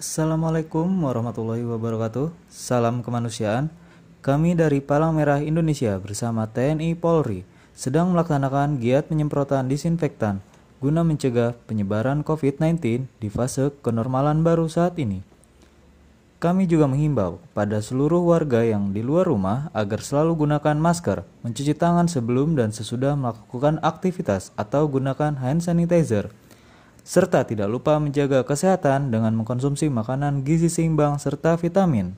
Assalamualaikum warahmatullahi wabarakatuh. Salam kemanusiaan. Kami dari Palang Merah Indonesia bersama TNI Polri sedang melaksanakan giat penyemprotan disinfektan guna mencegah penyebaran COVID-19 di fase kenormalan baru saat ini. Kami juga menghimbau pada seluruh warga yang di luar rumah agar selalu gunakan masker, mencuci tangan sebelum dan sesudah melakukan aktivitas atau gunakan hand sanitizer serta tidak lupa menjaga kesehatan dengan mengkonsumsi makanan gizi seimbang serta vitamin.